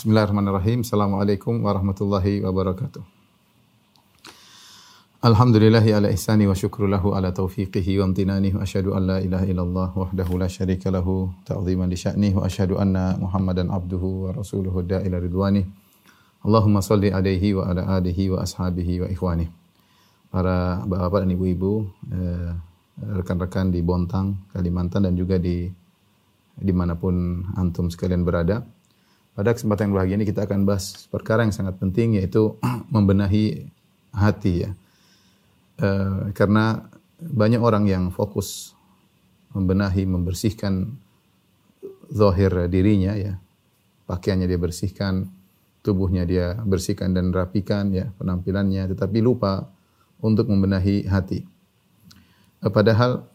Bismillahirrahmanirrahim. Assalamualaikum warahmatullahi wabarakatuh. Alhamdulillahi ala ihsani wa syukru lahu ala taufiqihi wa amtinani wa asyhadu an la ilaha illallah wahdahu la syarika lahu ta'ziman li sya'nih wa asyhadu anna Muhammadan abduhu wa rasuluhu da'ila ridwani. Allahumma salli alaihi wa ala alihi wa ashabihi wa ikhwani. Para bapak dan ibu-ibu, eh, rekan-rekan di Bontang, Kalimantan dan juga di di mana pun antum sekalian berada. Pada kesempatan yang bahagia ini kita akan bahas perkara yang sangat penting yaitu membenahi hati ya. E, karena banyak orang yang fokus membenahi, membersihkan zahir dirinya ya. Pakaiannya dia bersihkan, tubuhnya dia bersihkan dan rapikan ya penampilannya, tetapi lupa untuk membenahi hati. E, padahal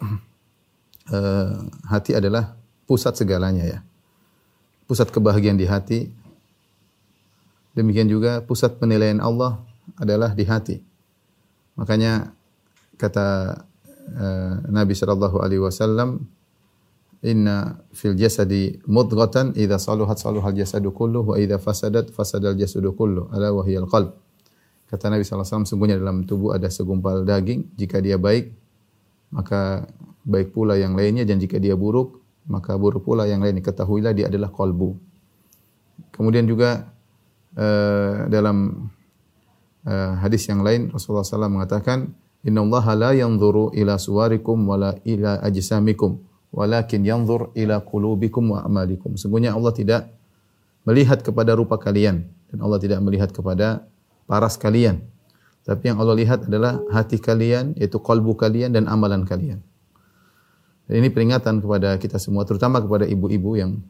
e, hati adalah pusat segalanya ya pusat kebahagiaan di hati. Demikian juga pusat penilaian Allah adalah di hati. Makanya kata uh, Nabi sallallahu alaihi wasallam Inna fil jasadi mudghatan idza saluhat saluhal jasadu kullu wa idza fasadat fasadal jasadu kullu ala wa hiyal qalb. Kata Nabi sallallahu alaihi wasallam sungguhnya dalam tubuh ada segumpal daging jika dia baik maka baik pula yang lainnya dan jika dia buruk maka buruk pula yang lain ketahuilah dia adalah kolbu. Kemudian juga uh, dalam uh, hadis yang lain Rasulullah SAW mengatakan Inna Allah la yanzuru ila suwarikum wala ila ajsamikum walakin yanzur ila qulubikum wa amalikum. Sungguhnya Allah tidak melihat kepada rupa kalian dan Allah tidak melihat kepada paras kalian. Tapi yang Allah lihat adalah hati kalian, yaitu kalbu kalian dan amalan kalian. Ini peringatan kepada kita semua, terutama kepada ibu-ibu yang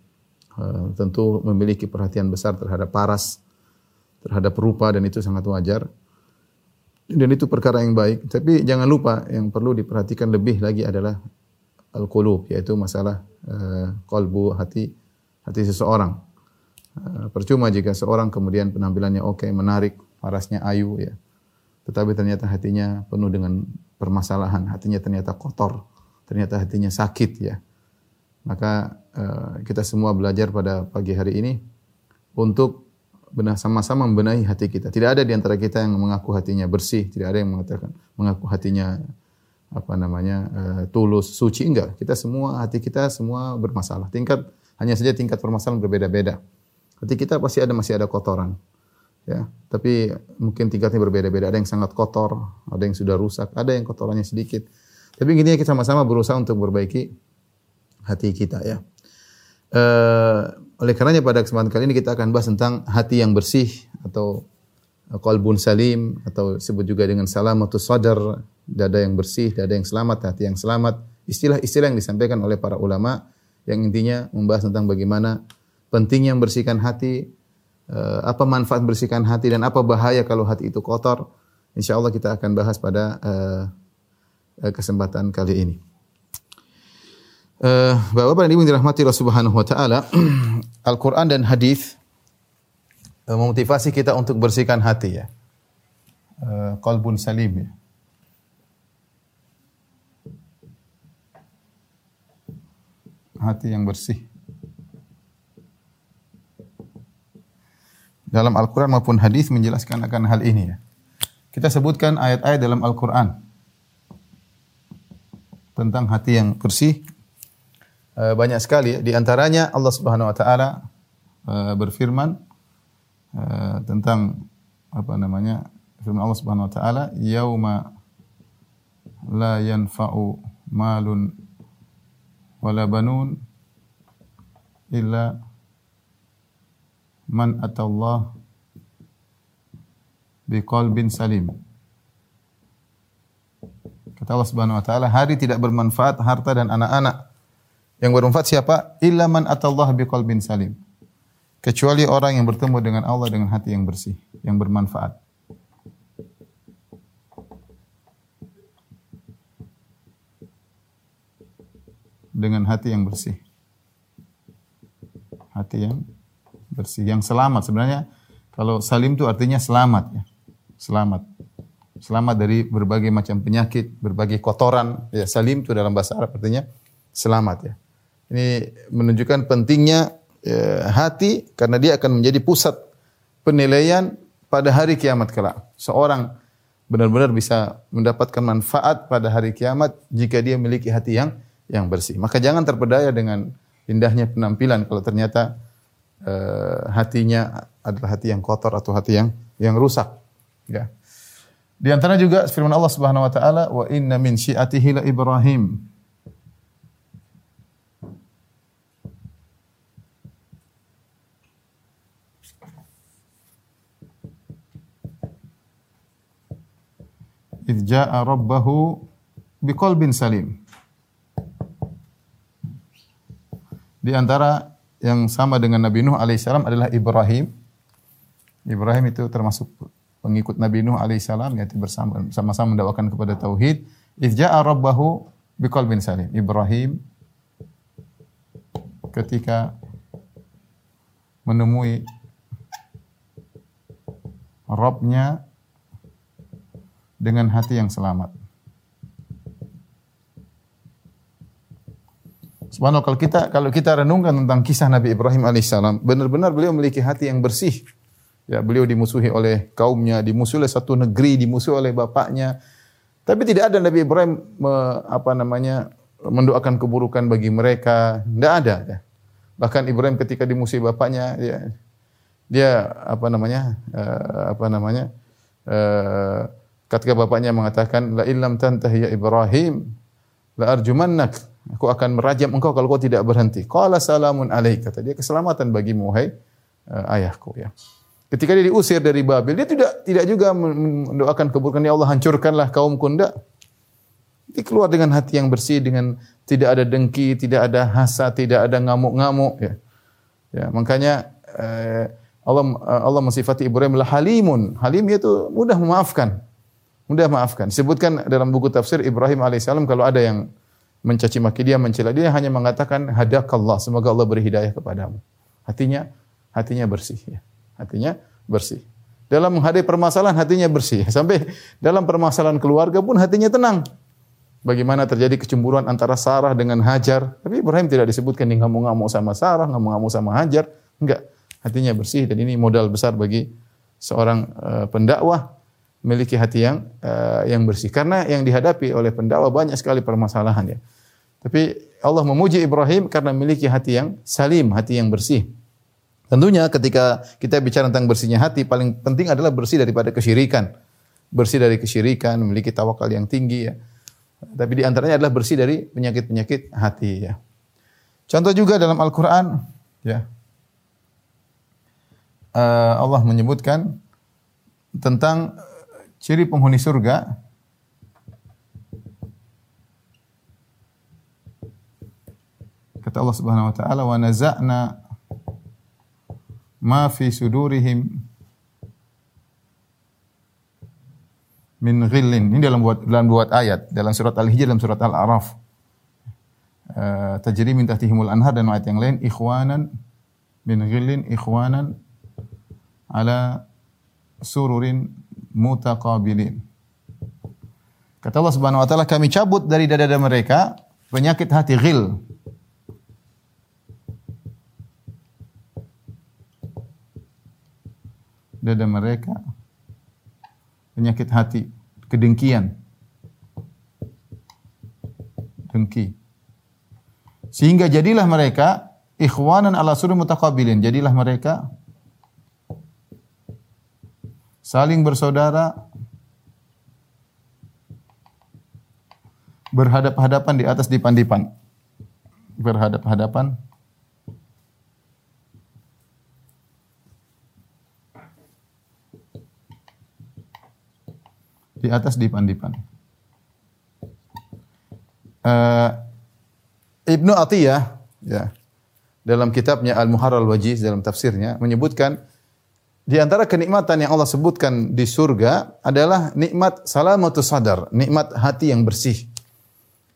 uh, tentu memiliki perhatian besar terhadap paras, terhadap rupa dan itu sangat wajar. Dan itu perkara yang baik. Tapi jangan lupa yang perlu diperhatikan lebih lagi adalah al-qulub, yaitu masalah uh, kolbu hati hati seseorang. Uh, percuma jika seorang kemudian penampilannya oke, okay, menarik, parasnya ayu ya. Tetapi ternyata hatinya penuh dengan permasalahan, hatinya ternyata kotor ternyata hatinya sakit ya. Maka uh, kita semua belajar pada pagi hari ini untuk benar sama-sama membenahi hati kita. Tidak ada di antara kita yang mengaku hatinya bersih, tidak ada yang mengatakan mengaku hatinya apa namanya uh, tulus, suci enggak. Kita semua hati kita semua bermasalah. Tingkat hanya saja tingkat permasalahan berbeda-beda. Hati kita pasti ada masih ada kotoran. Ya, tapi mungkin tingkatnya berbeda-beda. Ada yang sangat kotor, ada yang sudah rusak, ada yang kotorannya sedikit. Tapi gini ya kita sama-sama berusaha untuk memperbaiki hati kita ya. E, oleh karenanya pada kesempatan kali ini kita akan bahas tentang hati yang bersih atau qalbun salim atau disebut juga dengan salamatus sadar, dada yang bersih, dada yang selamat, hati yang selamat. Istilah-istilah yang disampaikan oleh para ulama yang intinya membahas tentang bagaimana pentingnya membersihkan hati, e, apa manfaat bersihkan hati dan apa bahaya kalau hati itu kotor. Insya Allah kita akan bahas pada Eh, kesempatan kali ini. Uh, Bapak-bapak dan Ibu dirahmati Allah Subhanahu wa taala, Al-Qur'an dan hadis uh, memotivasi kita untuk bersihkan hati ya. Uh, salim ya. Hati yang bersih. Dalam Al-Quran maupun hadis menjelaskan akan hal ini ya. Kita sebutkan ayat-ayat dalam Al-Quran tentang hati yang bersih eh, banyak sekali. Di antaranya Allah Subhanahu wa taala eh, berfirman eh, tentang apa namanya firman Allah Subhanahu wa taala yauma la yanfa'u malun wala banun illa man atallah biqalbin salim Kata Allah Subhanahu wa taala, hari tidak bermanfaat harta dan anak-anak. Yang bermanfaat siapa? Illa man atallah biqalbin salim. Kecuali orang yang bertemu dengan Allah dengan hati yang bersih, yang bermanfaat. Dengan hati yang bersih. Hati yang bersih, yang selamat. Sebenarnya kalau salim itu artinya selamat ya. Selamat selamat dari berbagai macam penyakit, berbagai kotoran. Ya, salim itu dalam bahasa Arab artinya selamat ya. Ini menunjukkan pentingnya eh, hati karena dia akan menjadi pusat penilaian pada hari kiamat kelak. Seorang benar-benar bisa mendapatkan manfaat pada hari kiamat jika dia memiliki hati yang yang bersih. Maka jangan terpedaya dengan indahnya penampilan kalau ternyata uh, hatinya adalah hati yang kotor atau hati yang yang rusak. Ya. Di antara juga firman Allah Subhanahu wa taala wa inna min syi'atihi la Ibrahim. idh ja'a rabbahu biqalbin salim. Di antara yang sama dengan Nabi Nuh alaihissalam adalah Ibrahim. Ibrahim itu termasuk pengikut Nabi Nuh alaihissalam yaitu bersama sama-sama kepada tauhid. Idh ja'a rabbahu biqalbin salim. Ibrahim ketika menemui Robnya dengan hati yang selamat. Subhanallah kalau kita kalau kita renungkan tentang kisah Nabi Ibrahim alaihissalam, benar-benar beliau memiliki hati yang bersih. Ya, beliau dimusuhi oleh kaumnya, dimusuhi oleh satu negeri, dimusuhi oleh bapaknya. Tapi tidak ada Nabi Ibrahim me, apa namanya mendoakan keburukan bagi mereka, tidak ada. Ya. Bahkan Ibrahim ketika dimusuhi bapaknya, ya, dia apa namanya uh, apa namanya uh, Ketika bapaknya mengatakan, La illam tantahi ya Ibrahim, la arjumannak. Aku akan merajam engkau kalau kau tidak berhenti. Qala salamun alaik. Kata dia, keselamatan bagimu, hai uh, ayahku. Ya. Ketika dia diusir dari Babil, dia tidak tidak juga mendoakan keburukan, Ya Allah hancurkanlah kaum kunda. Dia keluar dengan hati yang bersih, dengan tidak ada dengki, tidak ada hasad, tidak ada ngamuk-ngamuk. Ya. Ya, makanya uh, Allah Allah mensifati Ibrahim lah halimun. Halim itu mudah memaafkan. Mudah maafkan. Disebutkan dalam buku tafsir Ibrahim alaihissalam kalau ada yang mencaci maki dia, mencela dia hanya mengatakan hadakallah, semoga Allah beri hidayah kepadamu. Hatinya hatinya bersih ya. Hatinya bersih. Dalam menghadapi permasalahan hatinya bersih. Sampai dalam permasalahan keluarga pun hatinya tenang. Bagaimana terjadi kecemburuan antara Sarah dengan Hajar. Tapi Ibrahim tidak disebutkan dia ngamuk-ngamuk sama Sarah, ngamuk-ngamuk sama Hajar. Enggak. Hatinya bersih dan ini modal besar bagi seorang uh, pendakwah memiliki hati yang uh, yang bersih. Karena yang dihadapi oleh pendakwa banyak sekali permasalahan ya. Tapi Allah memuji Ibrahim karena memiliki hati yang salim, hati yang bersih. Tentunya ketika kita bicara tentang bersihnya hati, paling penting adalah bersih daripada kesyirikan. Bersih dari kesyirikan, memiliki tawakal yang tinggi ya. Tapi di antaranya adalah bersih dari penyakit-penyakit hati ya. Contoh juga dalam Al-Qur'an ya. Uh, Allah menyebutkan tentang Ciri penghuni surga kata Allah Subhanahu wa taala wa naza'na ma fi sudurihim min ghillin. Ini dalam buat dalam buat ayat dalam surat Al-Hijr dalam surat Al-A'raf. Uh, tajri min tahtihimul anhar dan ayat yang lain ikhwanan min ghillin ikhwanan ala sururin mutaqabilin. Kata Allah Subhanahu wa taala, kami cabut dari dada-dada mereka penyakit hati ghil. Dada mereka penyakit hati, kedengkian. Dengki. Sehingga jadilah mereka ikhwanan ala suri mutaqabilin. Jadilah mereka saling bersaudara, berhadap-hadapan di atas dipan-dipan. Berhadap-hadapan di atas dipan-dipan. Uh, Ibnu Atiyah ya dalam kitabnya Al-Muharrar Al-Wajiz dalam tafsirnya menyebutkan di antara kenikmatan yang Allah sebutkan di surga adalah nikmat salamatu sadar, nikmat hati yang bersih.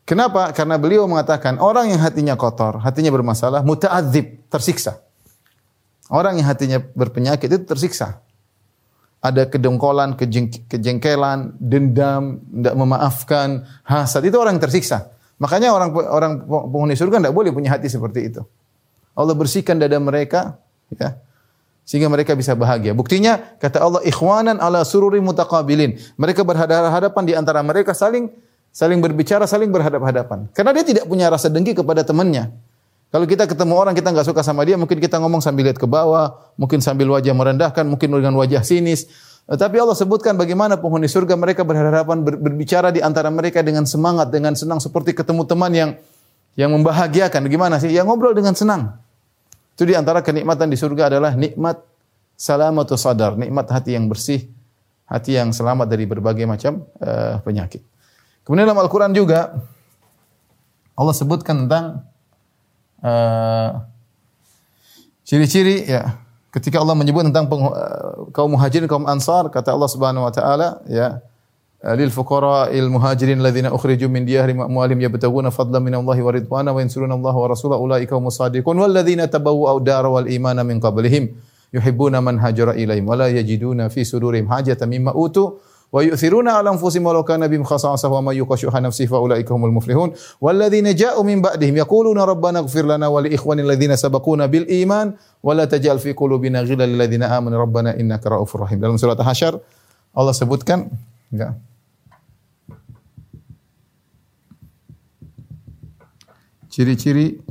Kenapa? Karena beliau mengatakan orang yang hatinya kotor, hatinya bermasalah, muta'adzib, tersiksa. Orang yang hatinya berpenyakit itu tersiksa. Ada kedengkolan, kejeng, kejengkelan, dendam, tidak memaafkan, hasad. Itu orang yang tersiksa. Makanya orang orang penghuni surga tidak boleh punya hati seperti itu. Allah bersihkan dada mereka, ya. Sehingga mereka bisa bahagia. Buktinya kata Allah ikhwanan ala sururi mutaqabilin. Mereka berhadapan di antara mereka saling saling berbicara, saling berhadap-hadapan. Karena dia tidak punya rasa dengki kepada temannya. Kalau kita ketemu orang kita nggak suka sama dia, mungkin kita ngomong sambil lihat ke bawah, mungkin sambil wajah merendahkan, mungkin dengan wajah sinis. Tapi Allah sebutkan bagaimana penghuni surga mereka berhadapan berbicara di antara mereka dengan semangat, dengan senang seperti ketemu teman yang yang membahagiakan. Gimana sih? Yang ngobrol dengan senang. Itu di antara kenikmatan di surga adalah nikmat salamatu sadar, nikmat hati yang bersih, hati yang selamat dari berbagai macam uh, penyakit. Kemudian dalam Al-Quran juga Allah sebutkan tentang uh, ciri-ciri ya. Ketika Allah menyebut tentang uh, kaum muhajirin kaum ansar kata Allah Subhanahu wa taala ya lil fuqara il muhajirin alladziina ukhriju min diyarihim amwalihim yabtaguna fadlan min Allah wa ridwana wa yansuruna Allah wa rasulahu ulaika humus shadiqun wal ladziina tabawwa'u ad-dara wal imana min qablihim yuhibbuna man hajara ilaihim wa la yajiduna fi sudurihim hajatan mimma utu wa yu'thiruna 'ala anfusihim walau kana bihim khasasah wa may yuqashuha nafsihi fa ulaika humul muflihun wal ladziina ja'u min ba'dihim yaquluna rabbana ighfir lana wa li ikhwanil ladziina sabaquna bil iman wa la taj'al fi qulubina ghillan lil ladziina amanu rabbana innaka ra'ufur rahim dalam surat Hasyr Allah sebutkan enggak ciri-ciri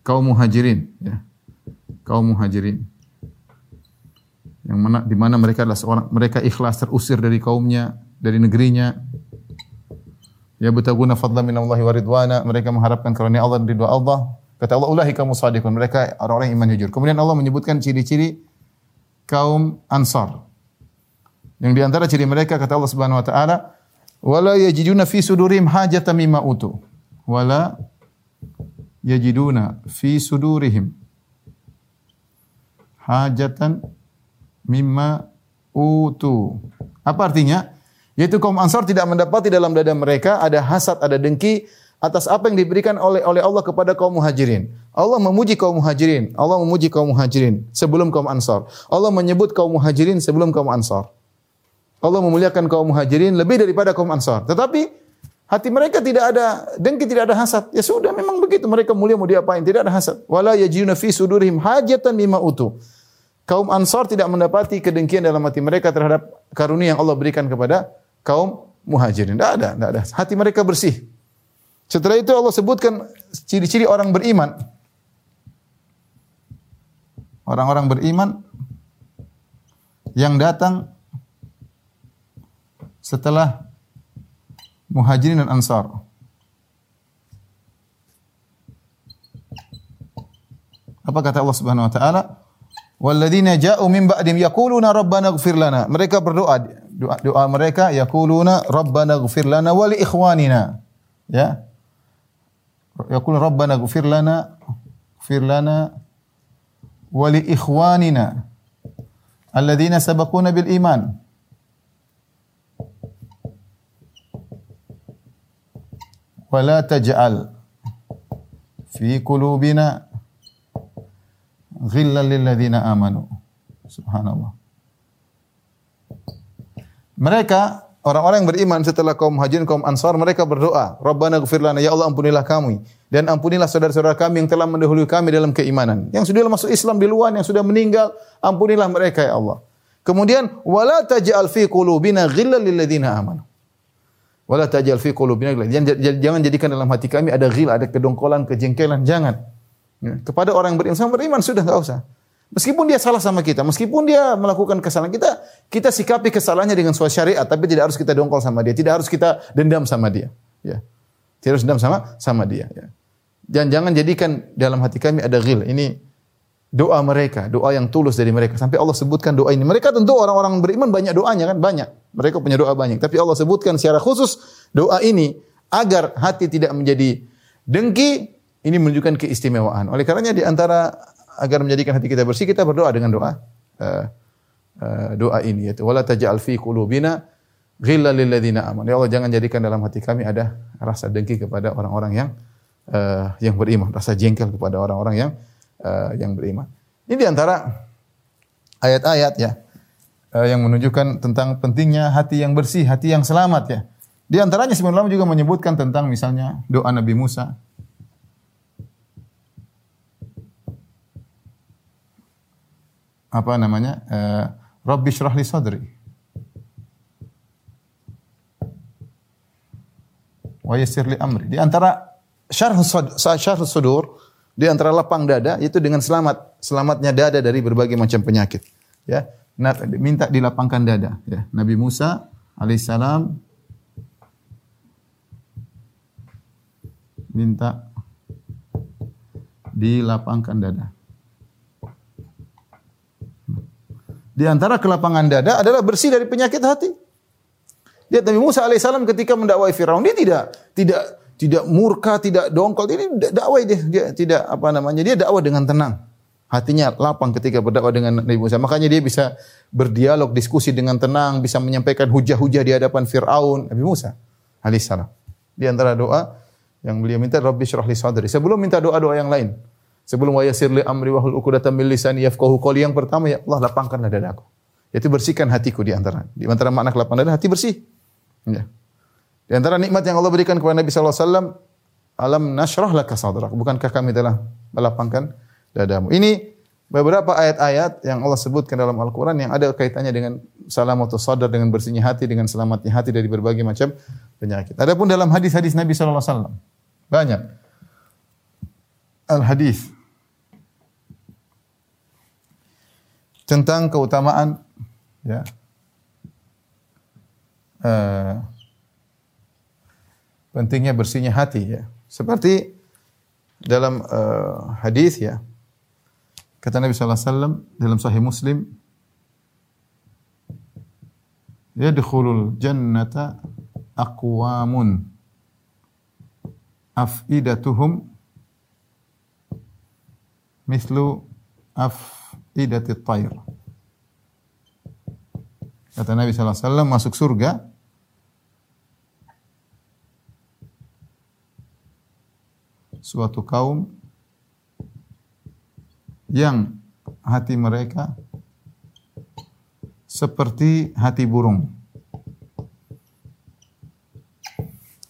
kaum muhajirin ya. Kaum muhajirin. Yang mana di mana mereka adalah seorang mereka ikhlas terusir dari kaumnya, dari negerinya. Ya betaguna fadla min Allah wa ridwana, mereka mengharapkan karunia Allah dan ridha Allah. Kata Allah, "Ulahi kamu sadiqun." Mereka orang-orang iman jujur. Kemudian Allah menyebutkan ciri-ciri kaum Ansar. Yang di antara ciri mereka kata Allah Subhanahu wa taala, "Wala yajiduna fi sudurihim hajatan mimma utu." Wala yajiduna fi sudurihim hajatan mimma utu. Apa artinya? Yaitu kaum Ansar tidak mendapati dalam dada mereka ada hasad, ada dengki atas apa yang diberikan oleh oleh Allah kepada kaum Muhajirin. Allah memuji kaum Muhajirin, Allah memuji kaum Muhajirin sebelum kaum Ansar. Allah menyebut kaum Muhajirin sebelum kaum Ansar. Allah memuliakan kaum Muhajirin lebih daripada kaum Ansar. Tetapi Hati mereka tidak ada dengki, tidak ada hasad. Ya sudah, memang begitu. Mereka mulia mau diapain? Tidak ada hasad. Wala yajiduna fi sudurihim hajatan mimma utu. Kaum Ansar tidak mendapati kedengkian dalam hati mereka terhadap karunia yang Allah berikan kepada kaum Muhajirin. Tidak ada, tidak ada. Hati mereka bersih. Setelah itu Allah sebutkan ciri-ciri orang beriman. Orang-orang beriman yang datang setelah Muhajirin dan Ansar. Apa kata Allah Subhanahu wa taala? Walladzina ja'u min ba'dim yaquluna rabbana ighfir lana. Mereka berdoa doa, doa mereka yaquluna rabbana ighfir lana wa li ikhwanina. Ya. Yaquluna rabbana ighfir lana ighfir lana wa li ikhwanina alladzina sabaquna bil iman. ولا تجعل في قلوبنا Ghilla lilladzina amanu. Subhanallah. Mereka orang-orang yang beriman setelah kaum Muhajirin kaum Ansar mereka berdoa, Rabbana ighfir lana ya Allah ampunilah kami dan ampunilah saudara-saudara kami yang telah mendahului kami dalam keimanan. Yang sudah masuk Islam di luar, yang sudah meninggal, ampunilah mereka ya Allah. Kemudian wala taj'al fi qulubina ghillal lilladzina amanu. Wala taj'al fi qulubina. Jangan, jangan jadikan dalam hati kami ada ghil, ada kedongkolan, kejengkelan, jangan. Ya. Kepada orang yang beriman, beriman sudah enggak usah. Meskipun dia salah sama kita, meskipun dia melakukan kesalahan kita, kita sikapi kesalahannya dengan sesuai syariat, tapi tidak harus kita dongkol sama dia, tidak harus kita dendam sama dia. Ya. Tidak harus dendam sama sama dia. Ya. Dan jangan jadikan dalam hati kami ada ghil. Ini doa mereka, doa yang tulus dari mereka. Sampai Allah sebutkan doa ini. Mereka tentu orang-orang beriman banyak doanya kan, banyak. Mereka punya doa banyak. Tapi Allah sebutkan secara khusus doa ini agar hati tidak menjadi dengki. Ini menunjukkan keistimewaan. Oleh karenanya di antara agar menjadikan hati kita bersih, kita berdoa dengan doa uh, uh, doa ini yaitu wala taj'al fi qulubina ghillan lil ladzina amanu. Ya Allah jangan jadikan dalam hati kami ada rasa dengki kepada orang-orang yang uh, yang beriman, rasa jengkel kepada orang-orang yang uh, yang beriman. Ini di antara ayat-ayat ya uh, yang menunjukkan tentang pentingnya hati yang bersih, hati yang selamat ya. Di antaranya sebenarnya juga menyebutkan tentang misalnya doa Nabi Musa. Apa namanya? Uh, Rabbi li sadri. Wa amri. Di antara syarh syarh sudur di antara lapang dada itu dengan selamat, selamatnya dada dari berbagai macam penyakit. Ya, minta dilapangkan dada. Ya. Nabi Musa alaihissalam minta dilapangkan dada. Di antara kelapangan dada adalah bersih dari penyakit hati. Lihat Nabi Musa alaihissalam ketika mendakwai Firaun dia tidak tidak tidak murka, tidak dongkol. Ini dakwah dia, dia tidak apa namanya dia dakwah dengan tenang. Hatinya lapang ketika berdakwah dengan Nabi Musa. Makanya dia bisa berdialog, diskusi dengan tenang, bisa menyampaikan hujah-hujah di hadapan Firaun, Nabi Musa alaihissalam. Di antara doa yang beliau minta Rabbi syrah sadri. Sebelum minta doa-doa yang lain. Sebelum wa yassir li amri wa hul uqdatam min lisani yafqahu qawli yang pertama ya Allah lapangkanlah dadaku. Yaitu bersihkan hatiku di antara di antara makna lapang dada hati bersih. Ya. Di antara nikmat yang Allah berikan kepada Nabi sallallahu alaihi wasallam alam nashrah laka sadrak. Bukankah kami telah melapangkan dadamu? Ini beberapa ayat-ayat yang Allah sebutkan dalam Al-Qur'an yang ada kaitannya dengan salamatus sadar dengan bersihnya hati dengan selamatnya hati dari berbagai macam penyakit. Adapun dalam hadis-hadis Nabi sallallahu alaihi wasallam banyak al-hadis tentang keutamaan ya uh, pentingnya bersihnya hati ya. Seperti dalam uh, hadis ya. Kata Nabi sallallahu alaihi wasallam dalam sahih Muslim yadkhulul jannata aqwamun afidatuhum mislu af idati tayr. Kata Nabi sallallahu alaihi wasallam masuk surga suatu kaum yang hati mereka seperti hati burung.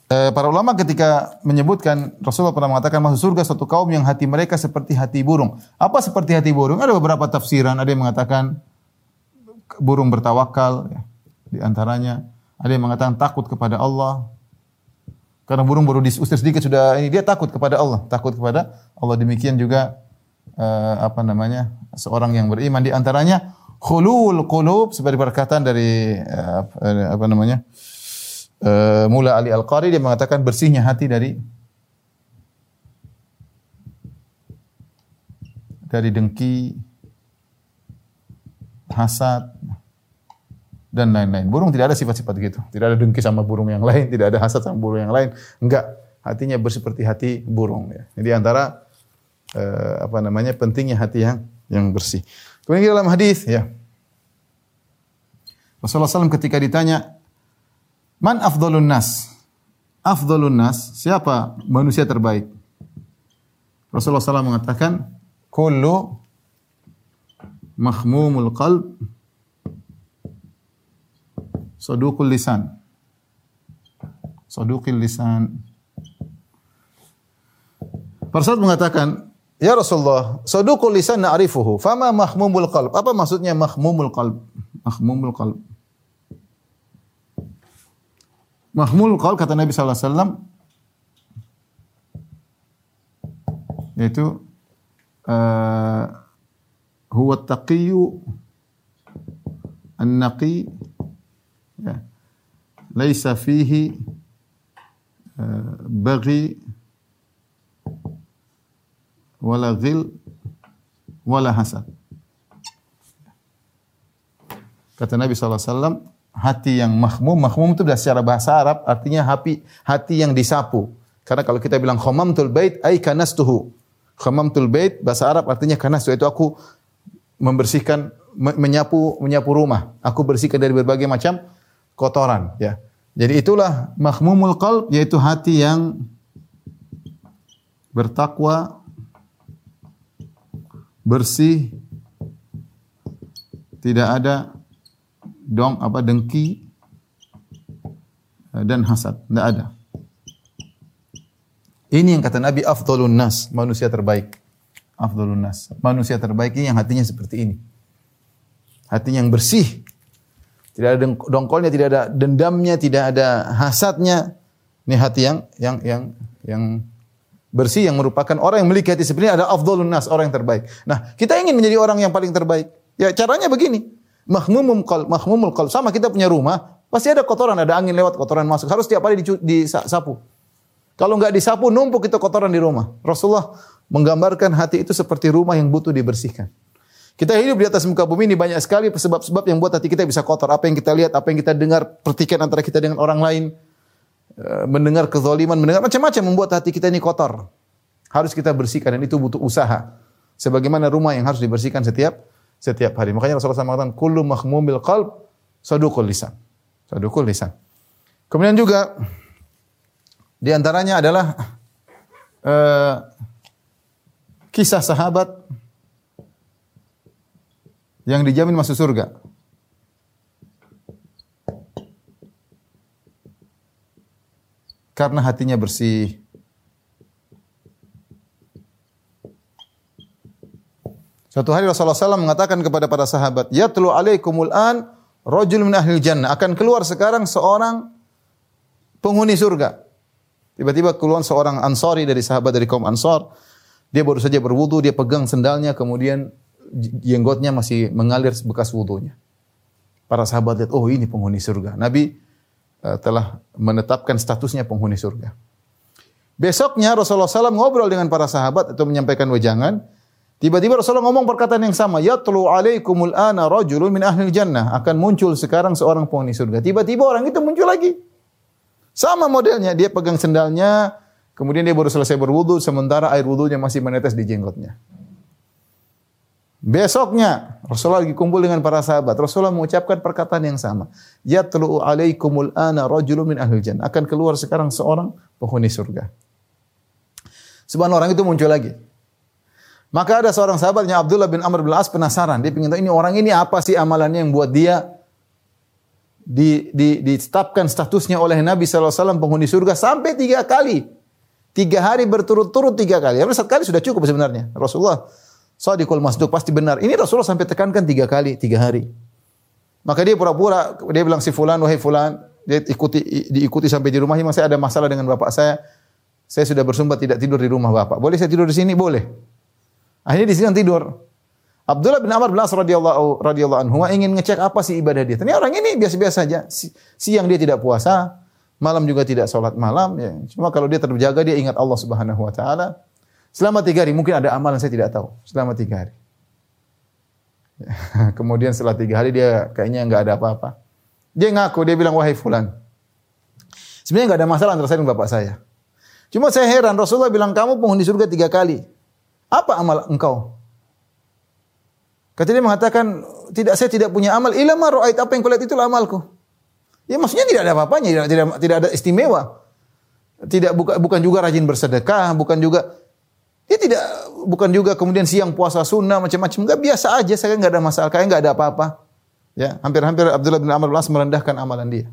Eh, para ulama ketika menyebutkan Rasulullah pernah mengatakan masuk surga satu kaum yang hati mereka seperti hati burung. Apa seperti hati burung? Ada beberapa tafsiran. Ada yang mengatakan burung bertawakal. Ya. Di antaranya ada yang mengatakan takut kepada Allah. Karena burung baru diusir sedikit sudah ini dia takut kepada Allah, takut kepada Allah. Demikian juga uh, apa namanya seorang yang beriman di antaranya khulul qulub seperti perkataan dari uh, apa namanya uh, Mula Ali Al-Qari dia mengatakan bersihnya hati dari dari dengki, hasad dan lain-lain. Burung tidak ada sifat-sifat gitu. Tidak ada dengki sama burung yang lain, tidak ada hasad sama burung yang lain. Enggak, hatinya berseperti hati burung ya. Jadi antara uh, apa namanya pentingnya hati yang yang bersih. Kemudian dalam hadis ya. Rasulullah SAW ketika ditanya Man afdolun nas? Afdolun nas, siapa manusia terbaik? Rasulullah SAW mengatakan, Kullu mahmumul qalb saduqul lisan. Saduqil lisan. Para mengatakan, Ya Rasulullah, saduqul lisan na'rifuhu, fama mahmumul qalb. Apa maksudnya mahmumul qalb? Mahmumul qalb. Mahmul qaul kata Nabi sallallahu alaihi wasallam yaitu uh, huwa taqiyyu an-naqi ya laisa fihi uh, baghi wala wala hasad. Kata Nabi sallallahu alaihi wasallam hati yang mahmum, mahmum itu sudah secara bahasa Arab artinya hati hati yang disapu. Karena kalau kita bilang khamamtul bait ai kanastuhu. Khamamtul bait bahasa Arab artinya kanastu itu aku membersihkan menyapu menyapu rumah. Aku bersihkan dari berbagai macam kotoran, ya. Jadi itulah mahmumul qalb yaitu hati yang bertakwa, bersih, tidak ada dong apa dengki eh, dan hasad. Tidak ada. Ini yang kata Nabi afdolun nas, manusia terbaik. Afdolun nas. Manusia terbaik ini yang hatinya seperti ini. Hatinya yang bersih. Tidak ada dongkolnya, tidak ada dendamnya, tidak ada hasadnya. Ini hati yang yang yang yang bersih yang merupakan orang yang memiliki hati seperti ini adalah afdhalun nas, orang yang terbaik. Nah, kita ingin menjadi orang yang paling terbaik. Ya caranya begini. Mahmumul qalb, mahmumul. Sama kita punya rumah, pasti ada kotoran, ada angin lewat, kotoran masuk. Harus tiap hari disapu. Kalau nggak disapu, numpuk itu kotoran di rumah. Rasulullah menggambarkan hati itu seperti rumah yang butuh dibersihkan. Kita hidup di atas muka bumi ini banyak sekali sebab-sebab yang buat hati kita bisa kotor. Apa yang kita lihat, apa yang kita dengar, pertikan antara kita dengan orang lain, eh, mendengar kezaliman, mendengar macam-macam membuat hati kita ini kotor. Harus kita bersihkan dan itu butuh usaha. Sebagaimana rumah yang harus dibersihkan setiap setiap hari. Makanya Rasulullah SAW mengatakan kullu mahmumil qalb sadukul lisan. Sadukul lisan. Kemudian juga di antaranya adalah uh, kisah sahabat yang dijamin masuk surga. Karena hatinya bersih. Suatu hari Rasulullah SAW mengatakan kepada para sahabat, Yatlu alaikumul an rajul min ahli jannah. Akan keluar sekarang seorang penghuni surga. Tiba-tiba keluar seorang ansari dari sahabat dari kaum ansar. Dia baru saja berwudu, dia pegang sendalnya, kemudian jenggotnya masih mengalir bekas wudhunya. Para sahabat lihat, oh ini penghuni surga. Nabi uh, telah menetapkan statusnya penghuni surga. Besoknya Rasulullah SAW ngobrol dengan para sahabat atau menyampaikan wejangan. Tiba-tiba Rasulullah ngomong perkataan yang sama. Yatlu alaikumul ana rajulun min ahli jannah. Akan muncul sekarang seorang penghuni surga. Tiba-tiba orang itu muncul lagi. Sama modelnya. Dia pegang sendalnya. Kemudian dia baru selesai berwudu. Sementara air wudunya masih menetes di jenggotnya. Besoknya Rasulullah lagi kumpul dengan para sahabat. Rasulullah mengucapkan perkataan yang sama. Yatlu alaikumul ana rajulun min ahli jannah. Akan keluar sekarang seorang penghuni surga. Subhanallah orang itu muncul lagi. Maka ada seorang sahabatnya Abdullah bin Amr bin As penasaran. Dia ingin tahu ini orang ini apa sih amalannya yang buat dia di, di, ditetapkan statusnya oleh Nabi SAW penghuni surga sampai tiga kali. Tiga hari berturut-turut tiga kali. Tapi satu kali sudah cukup sebenarnya. Rasulullah Sadiqul masduq pasti benar. Ini Rasulullah sampai tekankan tiga kali, tiga hari. Maka dia pura-pura, dia bilang si fulan, wahai fulan, dia ikuti diikuti sampai di rumahnya, saya ada masalah dengan bapak saya. Saya sudah bersumpah tidak tidur di rumah bapak. Boleh saya tidur di sini? Boleh. Akhirnya di sini tidur. Abdullah bin Amr bin As radhiyallahu radhiyallahu anhu ingin ngecek apa sih ibadah dia. Ternyata orang ini biasa-biasa saja. Siang dia tidak puasa, malam juga tidak sholat malam. Ya. Cuma kalau dia terjaga dia ingat Allah Subhanahu Wa Taala. Selama tiga hari, mungkin ada amalan saya tidak tahu. Selama tiga hari. Kemudian setelah tiga hari dia kayaknya nggak ada apa-apa. Dia ngaku, dia bilang, wahai fulan. Sebenarnya nggak ada masalah antara saya dan bapak saya. Cuma saya heran, Rasulullah bilang, kamu penghuni surga tiga kali. Apa amal engkau? Kata dia mengatakan, tidak saya tidak punya amal. Ilama ro'ait, apa yang kulihat itulah amalku. Ya maksudnya tidak ada apa-apanya, tidak, tidak, tidak ada istimewa. Tidak bukan, bukan juga rajin bersedekah, bukan juga dia tidak bukan juga kemudian siang puasa sunnah macam-macam. Enggak biasa aja, saya enggak ada masalah, kayak enggak ada apa-apa. Ya, hampir-hampir Abdullah bin Amr bin As merendahkan amalan dia.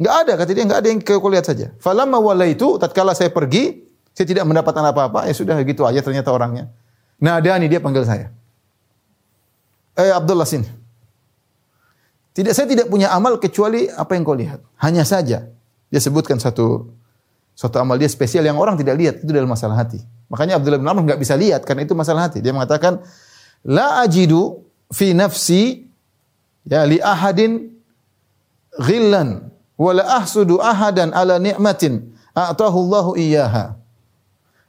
Enggak ada, kata dia enggak ada yang kau lihat saja. Falamma itu tatkala saya pergi, saya tidak mendapatkan apa-apa, ya sudah gitu aja ternyata orangnya. Nah, ada nih dia panggil saya. Eh Abdullah sini. Tidak saya tidak punya amal kecuali apa yang kau lihat. Hanya saja dia sebutkan satu satu amal dia spesial yang orang tidak lihat itu dalam masalah hati. Makanya Abdullah bin Amr nggak bisa lihat karena itu masalah hati. Dia mengatakan la ajidu fi nafsi ya li ahadin ghillan wa la ahsudu ahadan ala ni'matin a'tahu Allahu iyyaha.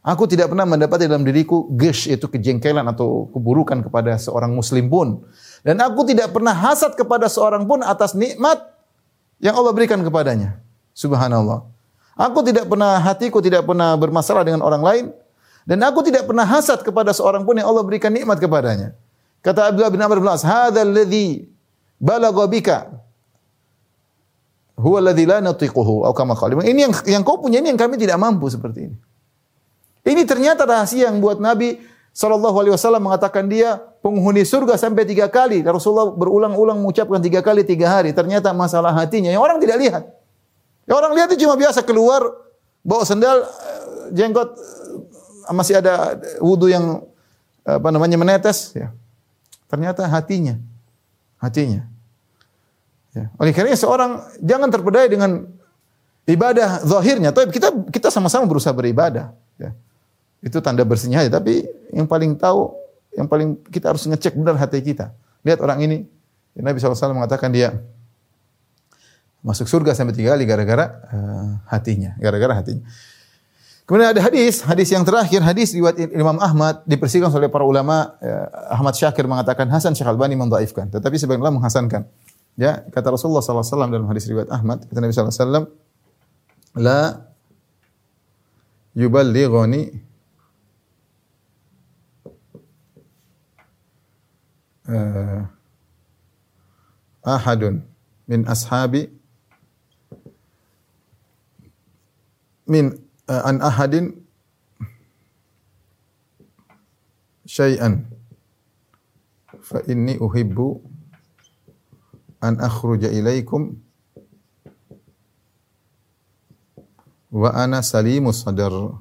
Aku tidak pernah mendapati dalam diriku gesh itu kejengkelan atau keburukan kepada seorang muslim pun. Dan aku tidak pernah hasad kepada seorang pun atas nikmat yang Allah berikan kepadanya. Subhanallah. Aku tidak pernah hatiku tidak pernah bermasalah dengan orang lain dan aku tidak pernah hasad kepada seorang pun yang Allah berikan nikmat kepadanya. Kata Abdullah bin Amr bin As, "Hadzal ladzi balagha bika huwa alladzi la natiquhu." Atau. Ini yang yang kau punya ini yang kami tidak mampu seperti ini. Ini ternyata rahasia yang buat Nabi Sallallahu Alaihi Wasallam mengatakan dia penghuni surga sampai tiga kali. Rasulullah berulang-ulang mengucapkan tiga kali tiga hari. Ternyata masalah hatinya yang orang tidak lihat. Yang orang lihat itu cuma biasa keluar bawa sendal eh, jenggot masih ada wudhu yang apa namanya menetes ya. Ternyata hatinya hatinya. Ya. Oleh karena seorang jangan terpedaya dengan ibadah zahirnya, tapi kita kita sama-sama berusaha beribadah. Ya. Itu tanda bersihnya aja. Tapi yang paling tahu, yang paling kita harus ngecek benar hati kita. Lihat orang ini, Nabi SAW mengatakan dia masuk surga sampai tiga kali gara-gara uh, hatinya, gara-gara hatinya. Kemudian ada hadis, hadis yang terakhir, hadis riwayat Imam Ahmad dipersihkan oleh para ulama. Ya, Ahmad Syakir mengatakan Hasan Syekh Albani mendhaifkan, tetapi sebagian ulama menghasankan. Ya, kata Rasulullah wasallam dalam hadis riwayat Ahmad, kata Nabi sallallahu alaihi wasallam, "La yuballighuni uh, ahadun min ashabi min uh, an ahadin syai'an fa inni uhibbu an akhruja ilaikum wa ana salimus sadar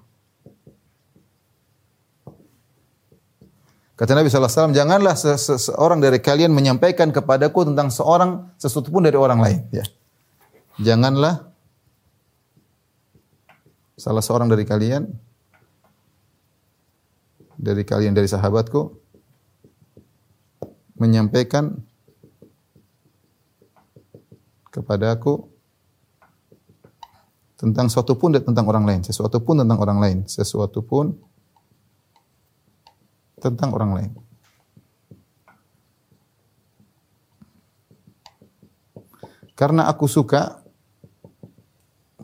Kata Nabi SAW, janganlah seseorang dari kalian menyampaikan kepadaku tentang seorang, sesuatu pun dari orang lain. Ya. Janganlah salah seorang dari kalian dari kalian dari sahabatku menyampaikan kepada aku tentang sesuatu pun tentang orang lain, sesuatu pun tentang orang lain, sesuatu pun tentang orang lain. Karena aku suka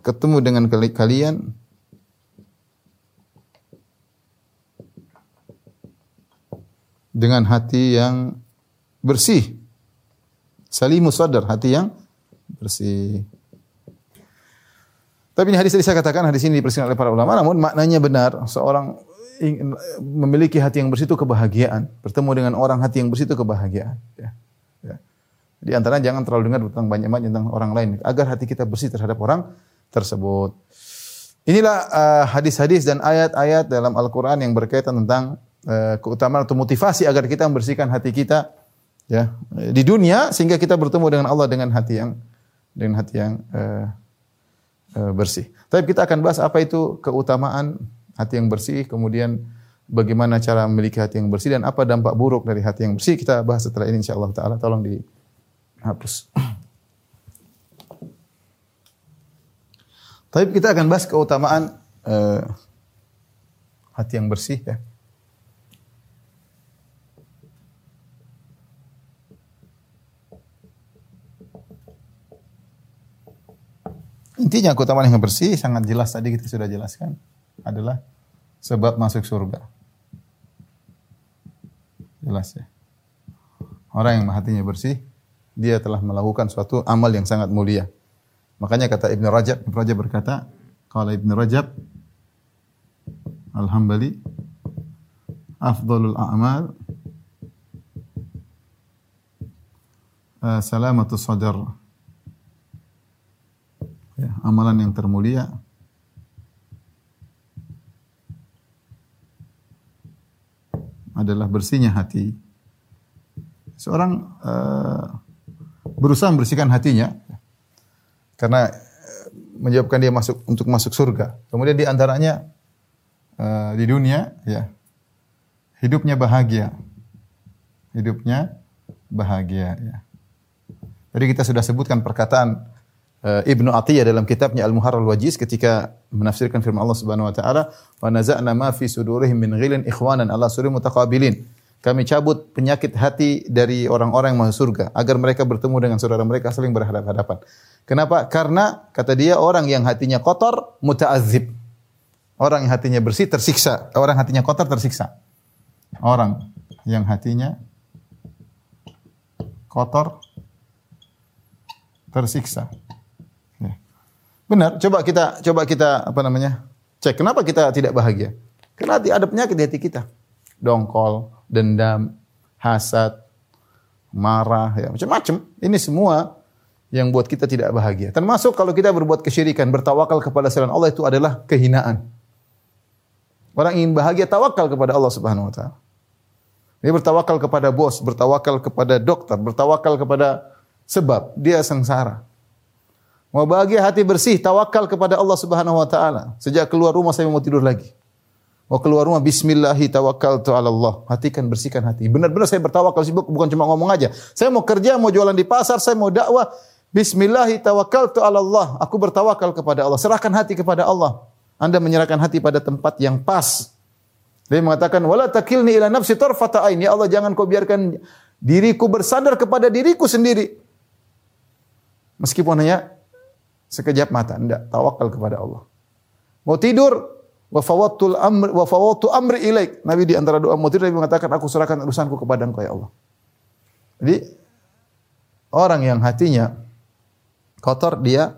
ketemu dengan kalian dengan hati yang bersih. Salimus sadar, hati yang bersih. Tapi ini hadis tadi saya katakan hadis ini dipersiapkan oleh para ulama, namun maknanya benar. Seorang memiliki hati yang bersih itu kebahagiaan. Bertemu dengan orang hati yang bersih itu kebahagiaan. Ya. Ya. Di antara jangan terlalu dengar tentang banyak-banyak tentang orang lain, agar hati kita bersih terhadap orang tersebut. Inilah uh, hadis-hadis uh, dan ayat-ayat dalam Al-Quran yang berkaitan tentang Eh, keutamaan atau motivasi agar kita membersihkan hati kita ya di dunia sehingga kita bertemu dengan Allah dengan hati yang dengan hati yang uh, uh, bersih. Tapi kita akan bahas apa itu keutamaan hati yang bersih, kemudian bagaimana cara memiliki hati yang bersih dan apa dampak buruk dari hati yang bersih. Kita bahas setelah ini insyaallah taala. Tolong dihapus. Tapi kita akan bahas keutamaan uh, hati yang bersih ya. Intinya keutamaan yang bersih sangat jelas tadi kita sudah jelaskan adalah sebab masuk surga. Jelas ya. Orang yang hatinya bersih, dia telah melakukan suatu amal yang sangat mulia. Makanya kata Ibn Rajab, Ibn Rajab berkata, kalau Ibn Rajab, Alhamdulillah, afdalul a'mal, uh, sadar, ya, amalan yang termulia adalah bersihnya hati. Seorang uh, berusaha membersihkan hatinya karena uh, menyebabkan dia masuk untuk masuk surga. Kemudian di antaranya uh, di dunia ya hidupnya bahagia. Hidupnya bahagia ya. Tadi kita sudah sebutkan perkataan Ibnu Atiyah dalam kitabnya Al-Muharrar Al-Wajiz ketika menafsirkan firman Allah Subhanahu wa taala, "Wa naza'na ma fi sudurihim min ghilin ikhwanan ala surim mutaqabilin." Kami cabut penyakit hati dari orang-orang yang masuk surga agar mereka bertemu dengan saudara mereka saling berhadapan-hadapan. Kenapa? Karena kata dia orang yang hatinya kotor muta'adzib. Orang yang hatinya bersih tersiksa. Orang hatinya kotor tersiksa. Orang yang hatinya kotor tersiksa. Benar, coba kita coba kita apa namanya? Cek kenapa kita tidak bahagia? Karena ada penyakit di hati kita. Dongkol, dendam, hasad, marah, ya macam-macam. Ini semua yang buat kita tidak bahagia. Termasuk kalau kita berbuat kesyirikan, bertawakal kepada selain Allah itu adalah kehinaan. Orang ingin bahagia tawakal kepada Allah Subhanahu wa taala. Dia bertawakal kepada bos, bertawakal kepada dokter, bertawakal kepada sebab dia sengsara. Mau bahagia hati bersih, tawakal kepada Allah Subhanahu wa taala. Sejak keluar rumah saya mau tidur lagi. Mau keluar rumah bismillahi tawakkaltu ala Allah. Hatikan bersihkan hati. Benar-benar saya bertawakal sibuk bukan cuma ngomong aja. Saya mau kerja, mau jualan di pasar, saya mau dakwah. Bismillahi tawakkaltu ala Allah. Aku bertawakal kepada Allah. Serahkan hati kepada Allah. Anda menyerahkan hati pada tempat yang pas. Dia mengatakan, "Wala takilni ila nafsi tarfata ain." Ya Allah, jangan kau biarkan diriku bersandar kepada diriku sendiri. Meskipun hanya sekejap mata, enggak tawakal kepada Allah. Mau tidur, wa fawattul amr wa amri ilaik. Nabi di antara doa mau tidur Nabi mengatakan, "Aku serahkan urusanku kepada Engkau ya Allah." Jadi orang yang hatinya kotor dia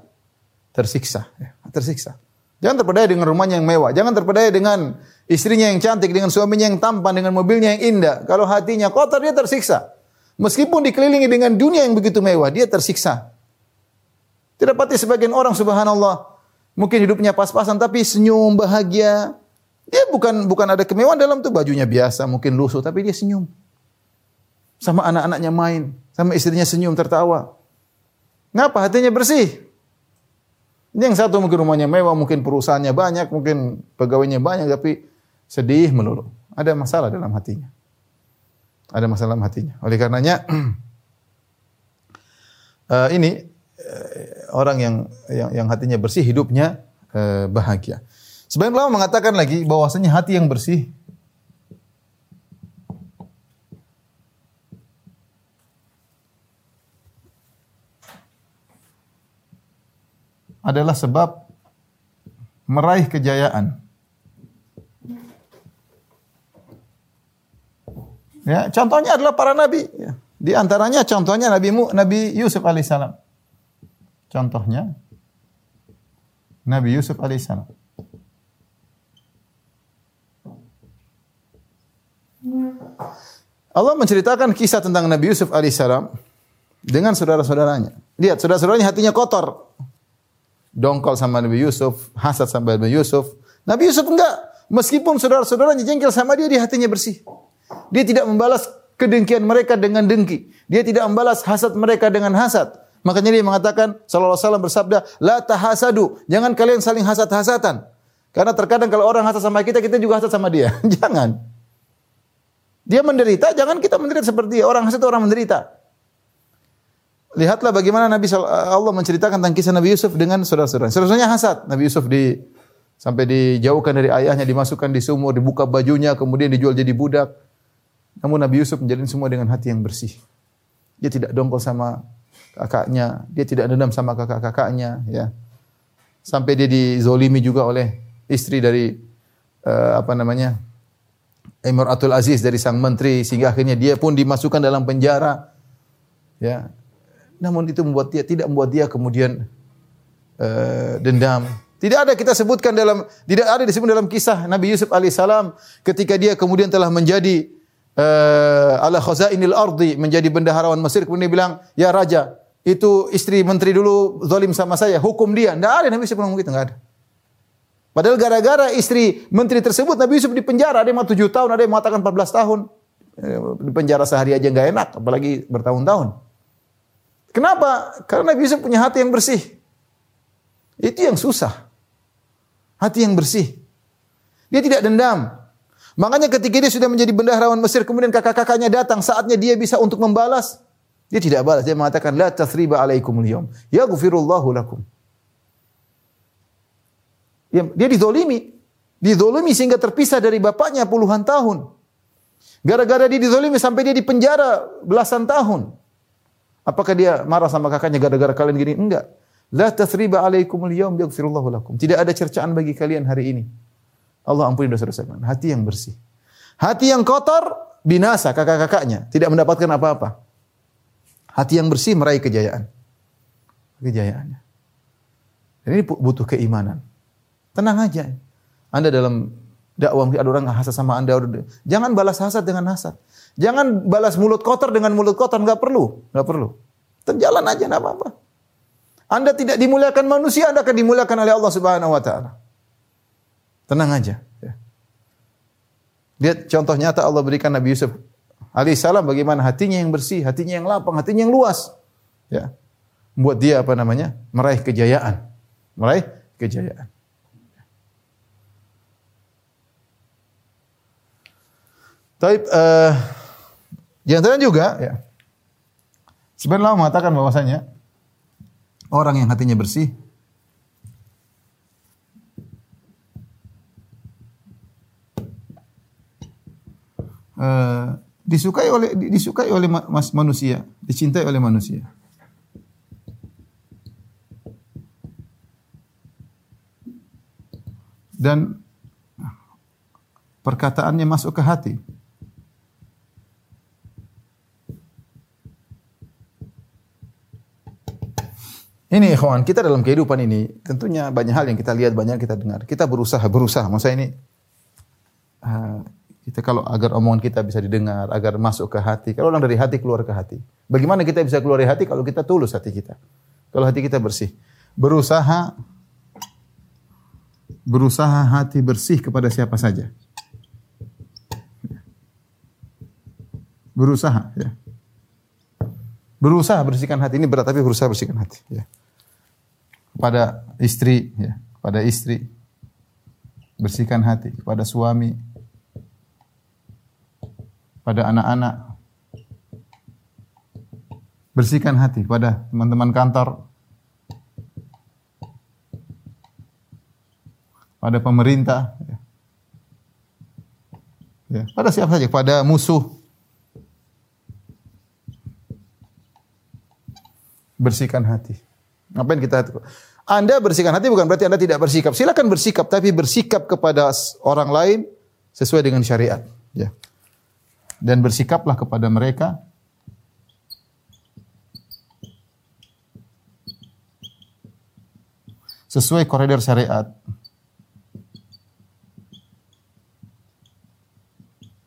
tersiksa, ya, tersiksa. Jangan terpedaya dengan rumahnya yang mewah. Jangan terpedaya dengan istrinya yang cantik, dengan suaminya yang tampan, dengan mobilnya yang indah. Kalau hatinya kotor, dia tersiksa. Meskipun dikelilingi dengan dunia yang begitu mewah, dia tersiksa. Tidak pasti sebagian orang subhanallah mungkin hidupnya pas-pasan tapi senyum bahagia. Dia bukan bukan ada kemewahan dalam tuh bajunya biasa, mungkin lusuh tapi dia senyum. Sama anak-anaknya main, sama istrinya senyum tertawa. Ngapa hatinya bersih? Ini yang satu mungkin rumahnya mewah, mungkin perusahaannya banyak, mungkin pegawainya banyak, tapi sedih melulu. Ada masalah dalam hatinya. Ada masalah dalam hatinya. Oleh karenanya, uh, ini orang yang, yang yang hatinya bersih, hidupnya uh, bahagia. Sebagian ulama mengatakan lagi bahwasanya hati yang bersih adalah sebab meraih kejayaan. Ya, contohnya adalah para nabi. Ya. Di antaranya contohnya Nabi Nabi Yusuf alaihissalam. Contohnya Nabi Yusuf alaihissalam. Allah menceritakan kisah tentang Nabi Yusuf alaihissalam dengan saudara-saudaranya. Lihat, saudara-saudaranya hatinya kotor dongkol sama Nabi Yusuf, hasad sama Nabi Yusuf. Nabi Yusuf enggak. Meskipun saudara-saudaranya jengkel sama dia, dia hatinya bersih. Dia tidak membalas kedengkian mereka dengan dengki. Dia tidak membalas hasad mereka dengan hasad. Makanya dia mengatakan, sallallahu alaihi wasallam bersabda, La tahasadu. Jangan kalian saling hasad-hasatan. Karena terkadang kalau orang hasad sama kita, kita juga hasad sama dia. jangan. Dia menderita, jangan kita menderita seperti dia. Orang hasad itu orang menderita. Lihatlah bagaimana Nabi Allah menceritakan tentang kisah Nabi Yusuf dengan saudara-saudaranya. Saudara-saudaranya hasad. Nabi Yusuf di sampai dijauhkan dari ayahnya, dimasukkan di sumur, dibuka bajunya, kemudian dijual jadi budak. Namun Nabi Yusuf menjalin semua dengan hati yang bersih. Dia tidak dongkol sama kakaknya, dia tidak dendam sama kakak-kakaknya, ya. Sampai dia dizolimi juga oleh istri dari uh, apa namanya? Atul Aziz dari sang menteri sehingga akhirnya dia pun dimasukkan dalam penjara. Ya, namun itu membuat dia tidak membuat dia kemudian uh, dendam. Tidak ada kita sebutkan dalam tidak ada disebut dalam kisah Nabi Yusuf alaihissalam ketika dia kemudian telah menjadi uh, ala khazainil ardi menjadi bendaharawan Mesir kemudian dia bilang ya raja itu istri menteri dulu zalim sama saya hukum dia. Tidak ada Nabi Yusuf ngomong gitu enggak ada. Padahal gara-gara istri menteri tersebut Nabi Yusuf di penjara ada yang mau tujuh tahun ada yang mengatakan 14 tahun di penjara sehari aja nggak enak apalagi bertahun-tahun. Kenapa? Karena Nabi Yusuf punya hati yang bersih. Itu yang susah. Hati yang bersih. Dia tidak dendam. Makanya ketika dia sudah menjadi bendaharawan Mesir, kemudian kakak-kakaknya datang, saatnya dia bisa untuk membalas. Dia tidak balas. Dia mengatakan, La tathriba alaikum liyom. Ya gufirullahu lakum. Dia, dia dizolimi. Dizolimi sehingga terpisah dari bapaknya puluhan tahun. Gara-gara dia dizolimi sampai dia di penjara belasan tahun. Apakah dia marah sama kakaknya gara-gara kalian gini? Enggak. La tathriba alaikum al-yawm yaghfirullahu lakum. Tidak ada cercaan bagi kalian hari ini. Allah ampuni dosa-dosa kalian. Hati yang bersih. Hati yang kotor binasa kakak-kakaknya, tidak mendapatkan apa-apa. Hati yang bersih meraih kejayaan. Kejayaannya. Dan ini butuh keimanan. Tenang aja. Anda dalam dakwah ada orang hasad sama Anda, jangan balas hasad dengan hasad. Jangan balas mulut kotor dengan mulut kotor, nggak perlu, nggak perlu. Terjalan aja, nggak apa-apa. Anda tidak dimuliakan manusia, Anda akan dimuliakan oleh Allah Subhanahu Wa Taala. Tenang aja. Lihat contoh nyata Allah berikan Nabi Yusuf alaihissalam bagaimana hatinya yang bersih, hatinya yang lapang, hatinya yang luas. Ya. Membuat dia apa namanya? meraih kejayaan. Meraih kejayaan. Tapi uh, antara juga ya. Sebenarnya mengatakan bahwasanya orang yang hatinya bersih uh, disukai oleh disukai oleh manusia, dicintai oleh manusia. Dan perkataannya masuk ke hati. Ini ikhwan, kita dalam kehidupan ini tentunya banyak hal yang kita lihat, banyak yang kita dengar. Kita berusaha, berusaha. Masa ini uh, kita kalau agar omongan kita bisa didengar, agar masuk ke hati. Kalau orang dari hati keluar ke hati. Bagaimana kita bisa keluar dari hati kalau kita tulus hati kita? Kalau hati kita bersih. Berusaha berusaha hati bersih kepada siapa saja. Berusaha ya. Berusaha bersihkan hati ini berat tapi berusaha bersihkan hati ya kepada istri ya, kepada istri bersihkan hati kepada suami pada anak-anak bersihkan hati kepada teman-teman kantor pada pemerintah. Ya, pada siapa saja pada musuh bersihkan hati Ngapain kita Anda bersihkan hati bukan berarti Anda tidak bersikap. Silakan bersikap tapi bersikap kepada orang lain sesuai dengan syariat, ya. Dan bersikaplah kepada mereka sesuai koridor syariat.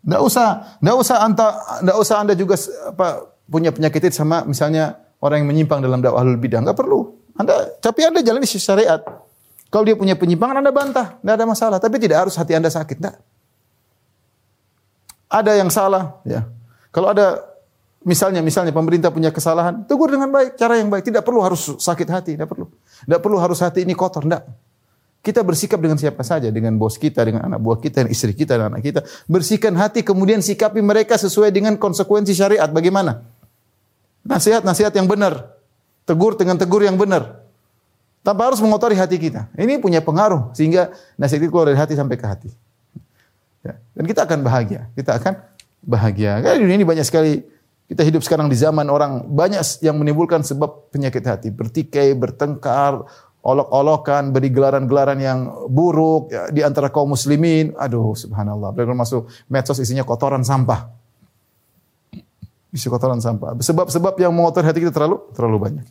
Tidak usah, tidak usah anda, tidak usah anda juga apa punya penyakit itu sama misalnya orang yang menyimpang dalam dakwah ahlul bidah. Enggak perlu. Anda, tapi Anda jalani syariat. Kalau dia punya penyimpangan Anda bantah, tidak ada masalah. Tapi tidak harus hati Anda sakit, tidak. Ada yang salah, ya. Kalau ada misalnya misalnya pemerintah punya kesalahan, tegur dengan baik, cara yang baik. Tidak perlu harus sakit hati, tidak perlu. Tidak perlu harus hati ini kotor, tidak. Kita bersikap dengan siapa saja, dengan bos kita, dengan anak buah kita, dengan istri kita, dan anak kita. Bersihkan hati, kemudian sikapi mereka sesuai dengan konsekuensi syariat. Bagaimana? Nasihat-nasihat yang benar. Tegur dengan tegur yang benar. Tanpa harus mengotori hati kita. Ini punya pengaruh sehingga nasihat itu keluar dari hati sampai ke hati. Ya. Dan kita akan bahagia. Kita akan bahagia. Karena dunia ini banyak sekali kita hidup sekarang di zaman orang banyak yang menimbulkan sebab penyakit hati, bertikai, bertengkar, olok-olokan, beri gelaran-gelaran yang buruk ya, di antara kaum muslimin. Aduh, subhanallah. Belum masuk medsos isinya kotoran sampah isi kotoran sampah. Sebab-sebab yang mengotori hati kita terlalu terlalu banyak.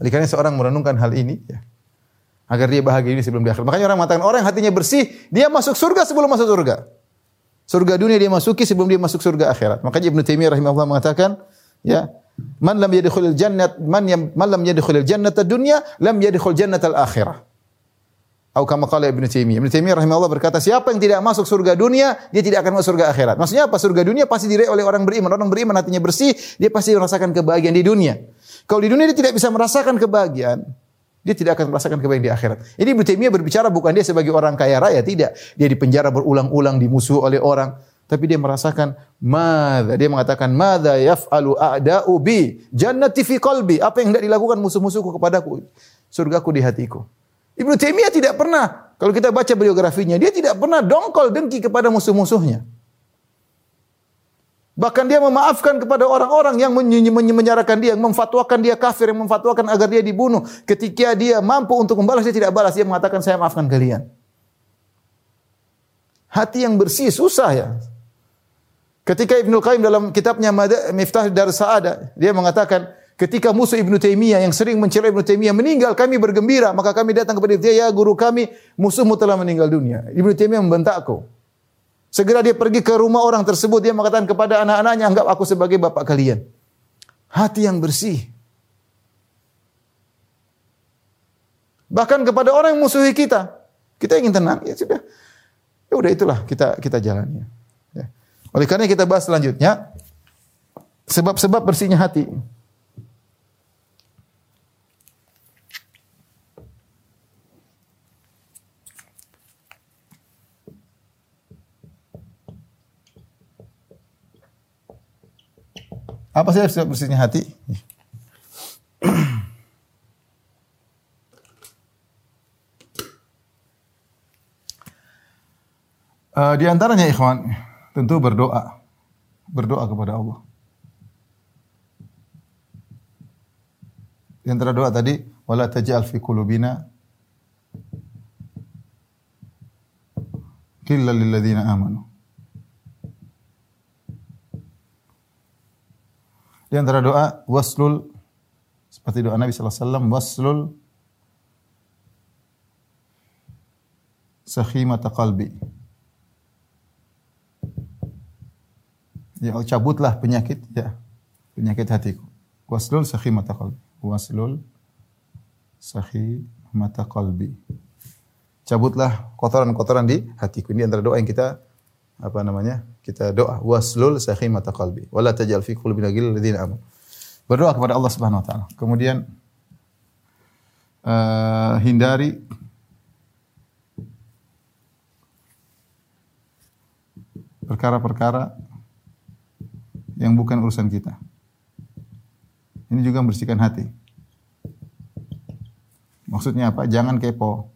Oleh seorang merenungkan hal ini, ya, agar dia bahagia ini sebelum di akhirat. Makanya orang mengatakan orang yang hatinya bersih, dia masuk surga sebelum masuk surga. Surga dunia dia masuki sebelum dia masuk surga akhirat. Makanya Ibnu Taimiyah rahimahullah mengatakan, ya, man lam yadkhulul jannat man yam, man lam yadkhulul jannata dunya lam yadkhul jannatal akhirah. Atau kama qala Ibnu Taimiyah. Ibnu Taimiyah rahimahullah berkata, siapa yang tidak masuk surga dunia, dia tidak akan masuk surga akhirat. Maksudnya apa? Surga dunia pasti diraih oleh orang beriman. Orang beriman hatinya bersih, dia pasti merasakan kebahagiaan di dunia. Kalau di dunia dia tidak bisa merasakan kebahagiaan, dia tidak akan merasakan kebahagiaan di akhirat. Ini Ibnu Taimiyah berbicara bukan dia sebagai orang kaya raya, tidak. Dia di penjara berulang-ulang, dimusuh oleh orang. Tapi dia merasakan madza. Dia mengatakan madza yaf'alu a'da'u bi jannati fi qalbi. Apa yang hendak dilakukan musuh-musuhku kepadaku? Surgaku di hatiku. Ibnu Taimiyah tidak pernah, kalau kita baca biografinya, dia tidak pernah dongkol dengki kepada musuh-musuhnya. Bahkan dia memaafkan kepada orang-orang yang menyarakan dia, yang memfatwakan dia kafir, yang memfatwakan agar dia dibunuh. Ketika dia mampu untuk membalas, dia tidak balas. Dia mengatakan, saya maafkan kalian. Hati yang bersih susah ya. Ketika Ibnu Qayyim dalam kitabnya Miftah Dar Sa'ada, dia mengatakan, Ketika musuh Ibnu Taimiyah yang sering mencela Ibnu Taimiyah meninggal, kami bergembira. Maka kami datang kepada dia, ya guru kami, musuhmu telah meninggal dunia. Ibnu Taimiyah membentakku. Segera dia pergi ke rumah orang tersebut. Dia mengatakan kepada anak-anaknya, anggap aku sebagai bapak kalian. Hati yang bersih. Bahkan kepada orang yang musuhi kita. Kita ingin tenang, ya sudah. Ya udah itulah kita kita jalannya. Ya. Oleh karena kita bahas selanjutnya sebab-sebab bersihnya hati. Apa sih sebab bersihnya hati? Uh, di antaranya ikhwan, tentu berdoa. Berdoa kepada Allah. Di antara doa tadi, wala taj'al fi qulubina illa lil ladzina amanu. Di antara doa waslul seperti doa Nabi sallallahu alaihi wasallam waslul sakhimata qalbi. Ya cabutlah penyakit ya penyakit hatiku. Waslul sakhimata qalbi. Waslul sakhimata qalbi. Cabutlah kotoran-kotoran di hatiku. Ini antara doa yang kita apa namanya? Kita doa waslul sakhimata qalbi wala tajal fi qulubina ghillal ladzina. Berdoa kepada Allah Subhanahu wa taala. Kemudian uh, hindari perkara-perkara yang bukan urusan kita. Ini juga membersihkan hati. Maksudnya apa? Jangan kepo.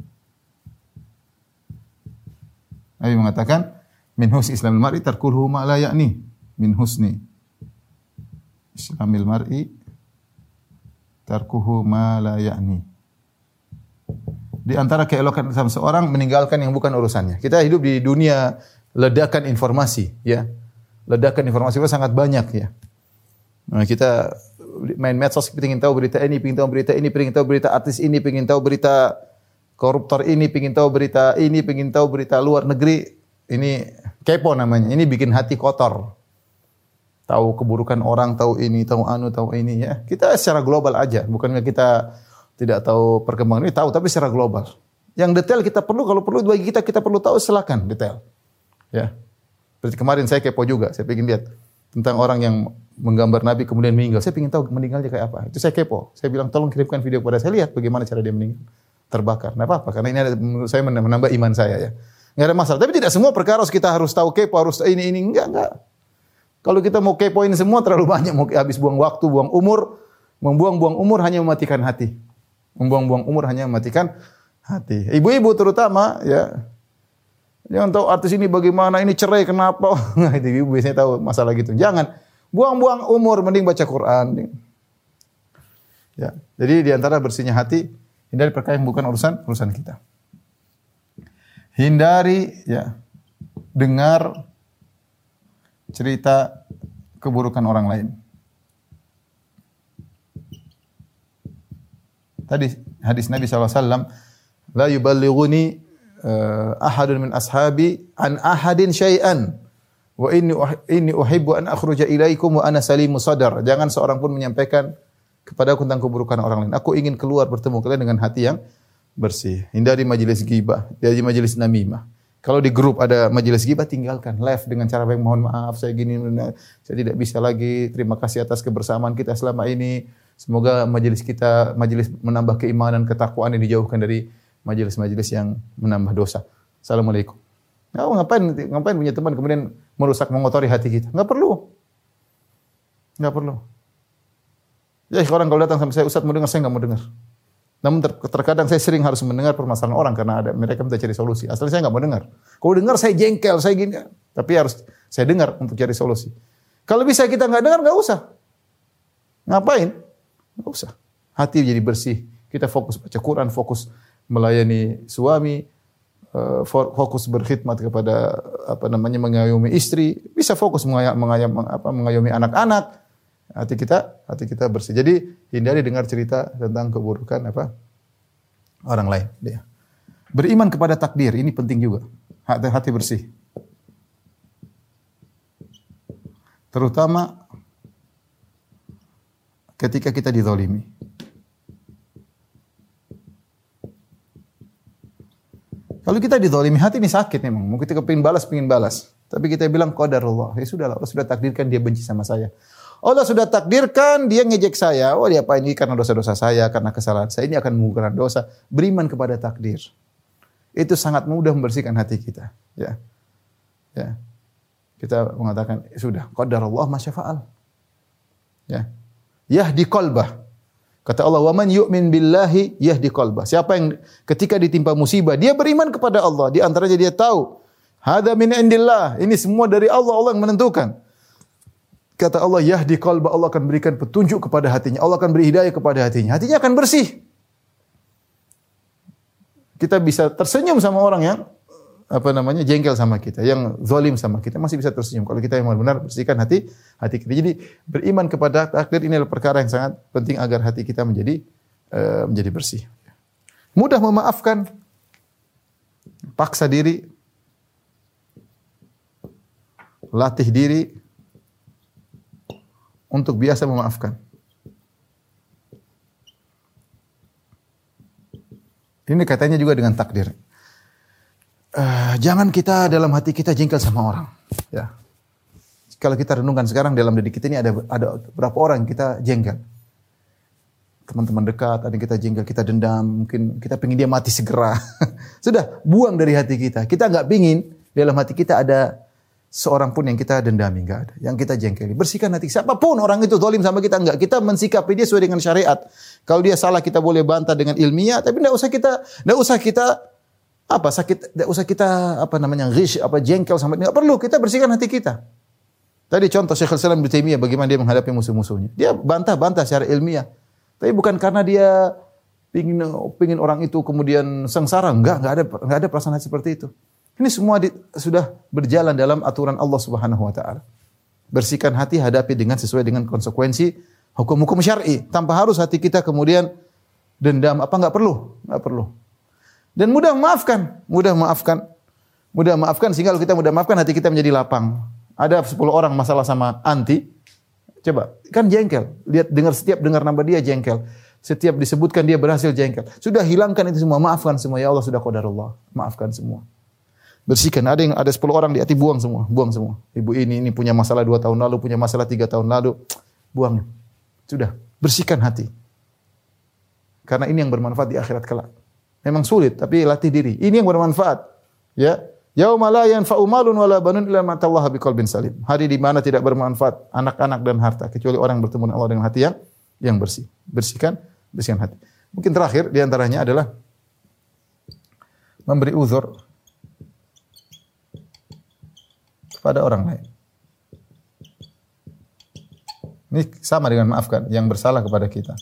Nabi mengatakan, min husni islamil mar'i tarkuhu ma la ya'ni min husni islamil mar'i tarkuhu ma la ya'ni di antara keelokan Islam seorang meninggalkan yang bukan urusannya. Kita hidup di dunia ledakan informasi, ya. Ledakan informasi itu sangat banyak, ya. Nah, kita main medsos, ingin tahu berita ini, ingin tahu berita ini, ingin tahu berita artis ini, ingin tahu berita koruptor ini, ingin tahu berita ini, ingin tahu berita luar negeri. Ini kepo namanya. Ini bikin hati kotor. Tahu keburukan orang, tahu ini, tahu anu, tahu ini ya. Kita secara global aja, bukannya kita tidak tahu perkembangan ini, tahu tapi secara global. Yang detail kita perlu, kalau perlu bagi kita kita perlu tahu silakan detail. Ya. Seperti kemarin saya kepo juga, saya ingin lihat tentang orang yang menggambar Nabi kemudian meninggal. Saya ingin tahu meninggalnya kayak apa. Itu saya kepo. Saya bilang tolong kirimkan video kepada saya lihat bagaimana cara dia meninggal. Terbakar. Nah karena ini ada menurut saya menambah iman saya ya. Enggak ada masalah. Tapi tidak semua perkara harus kita harus tahu kepo, harus ini ini enggak enggak. Kalau kita mau kepoin semua terlalu banyak, mau habis buang waktu, buang umur, membuang-buang umur hanya mematikan hati. Membuang-buang umur hanya mematikan hati. Ibu-ibu terutama ya. Jangan tahu artis ini bagaimana, ini cerai kenapa. itu ibu biasanya tahu masalah gitu. Jangan buang-buang umur mending baca Quran. Ya. Jadi di antara bersihnya hati hindari perkara yang bukan urusan urusan kita hindari ya dengar cerita keburukan orang lain. Tadi hadis Nabi SAW, La yuballighuni uh, ahadun min ashabi an ahadin syai'an. Wa inni, inni uhibbu an akhruja ilaikum wa ana salimu sadar. Jangan seorang pun menyampaikan kepada aku tentang keburukan orang lain. Aku ingin keluar bertemu kalian dengan hati yang bersih. Hindari majelis gibah, hindari majelis namimah. Kalau di grup ada majelis gibah tinggalkan, left dengan cara baik mohon maaf saya gini saya tidak bisa lagi. Terima kasih atas kebersamaan kita selama ini. Semoga majelis kita majelis menambah keimanan, ketakwaan yang dijauhkan dari majelis-majelis yang menambah dosa. Assalamualaikum. Nah, ngapain ngapain punya teman kemudian merusak mengotori hati kita? Enggak perlu. Enggak perlu. Ya, orang kalau datang sama saya, Ustaz mau dengar, saya enggak mau dengar. Namun ter terkadang saya sering harus mendengar permasalahan orang karena ada mereka minta cari solusi. Asalnya saya nggak mau dengar. Kalau dengar saya jengkel, saya gini. Tapi harus saya dengar untuk cari solusi. Kalau bisa kita nggak dengar nggak usah. Ngapain? Nggak usah. Hati jadi bersih. Kita fokus baca Quran, fokus melayani suami, eh, fokus berkhidmat kepada apa namanya mengayomi istri, bisa fokus mengayom, mengayom, apa, mengayomi anak-anak, hati kita hati kita bersih. Jadi hindari dengar cerita tentang keburukan apa orang lain. Dia. Beriman kepada takdir ini penting juga. Hati, hati bersih. Terutama ketika kita dizalimi. Kalau kita dizalimi hati ini sakit memang. Mau kita kepingin balas, pingin balas. Tapi kita bilang qadarullah. Ya sudah Allah sudah takdirkan dia benci sama saya. Allah sudah takdirkan dia ngejek saya. Oh dia apa ini karena dosa-dosa saya, karena kesalahan saya. Ini akan mengukurkan dosa. Beriman kepada takdir. Itu sangat mudah membersihkan hati kita. Ya. Ya. Kita mengatakan sudah qadarullah masyafa'al. Ya. Yahdi qalbah. Kata Allah, "Wa man yu'min billahi yahdi qalbah." Siapa yang ketika ditimpa musibah, dia beriman kepada Allah, di antaranya dia tahu, "Hadza min indillah." Ini semua dari Allah, Allah yang menentukan. Kata Allah, "Yahdi qalbah." Allah akan berikan petunjuk kepada hatinya. Allah akan beri hidayah kepada hatinya. Hatinya akan bersih. Kita bisa tersenyum sama orang yang apa namanya jengkel sama kita, yang zalim sama kita masih bisa tersenyum kalau kita yang benar bersihkan hati hati kita. Jadi beriman kepada takdir ini adalah perkara yang sangat penting agar hati kita menjadi uh, menjadi bersih. Mudah memaafkan, paksa diri, latih diri untuk biasa memaafkan. Ini katanya juga dengan takdir uh, jangan kita dalam hati kita jengkel sama orang. Ya. Kalau kita renungkan sekarang dalam diri kita ini ada ada berapa orang kita jengkel. Teman-teman dekat, ada yang kita jengkel, kita dendam, mungkin kita pengen dia mati segera. Sudah, buang dari hati kita. Kita nggak pingin dalam hati kita ada seorang pun yang kita dendami, nggak ada. Yang kita jengkeli. Bersihkan hati. Siapa pun orang itu zalim sama kita, nggak. Kita mensikapi dia sesuai dengan syariat. Kalau dia salah kita boleh bantah dengan ilmiah, tapi nggak usah kita, nggak usah kita apa sakit tidak usah kita apa namanya ghish apa jengkel sama tidak perlu kita bersihkan hati kita. Tadi contoh Syekhul Islam Ibnu Taimiyah bagaimana dia menghadapi musuh-musuhnya. Dia bantah-bantah secara ilmiah. Tapi bukan karena dia pingin pingin orang itu kemudian sengsara, enggak, enggak ada enggak ada perasaan seperti itu. Ini semua di, sudah berjalan dalam aturan Allah Subhanahu wa taala. Bersihkan hati, hadapi dengan sesuai dengan konsekuensi hukum-hukum syar'i. Tanpa harus hati kita kemudian dendam apa enggak perlu, enggak perlu. Dan mudah memaafkan, mudah memaafkan. Mudah memaafkan sehingga kalau kita mudah memaafkan hati kita menjadi lapang. Ada 10 orang masalah sama anti, coba kan jengkel. Lihat dengar setiap dengar nama dia jengkel. Setiap disebutkan dia berhasil jengkel. Sudah hilangkan itu semua, maafkan semua ya Allah sudah qadarullah. Maafkan semua. Bersihkan. Ada yang ada 10 orang di hati buang semua, buang semua. Ibu ini ini punya masalah 2 tahun lalu, punya masalah 3 tahun lalu. Buang. Sudah, bersihkan hati. Karena ini yang bermanfaat di akhirat kelak. Memang sulit, tapi latih diri. Ini yang bermanfaat. Ya. Yauma la yanfa'u malun wala banun illa man tallaha biqalbin salim. Hari di mana tidak bermanfaat anak-anak dan harta kecuali orang bertemu dengan Allah dengan hati yang yang bersih. Bersihkan, bersihkan hati. Mungkin terakhir di antaranya adalah memberi uzur kepada orang lain. Ini sama dengan maafkan yang bersalah kepada kita.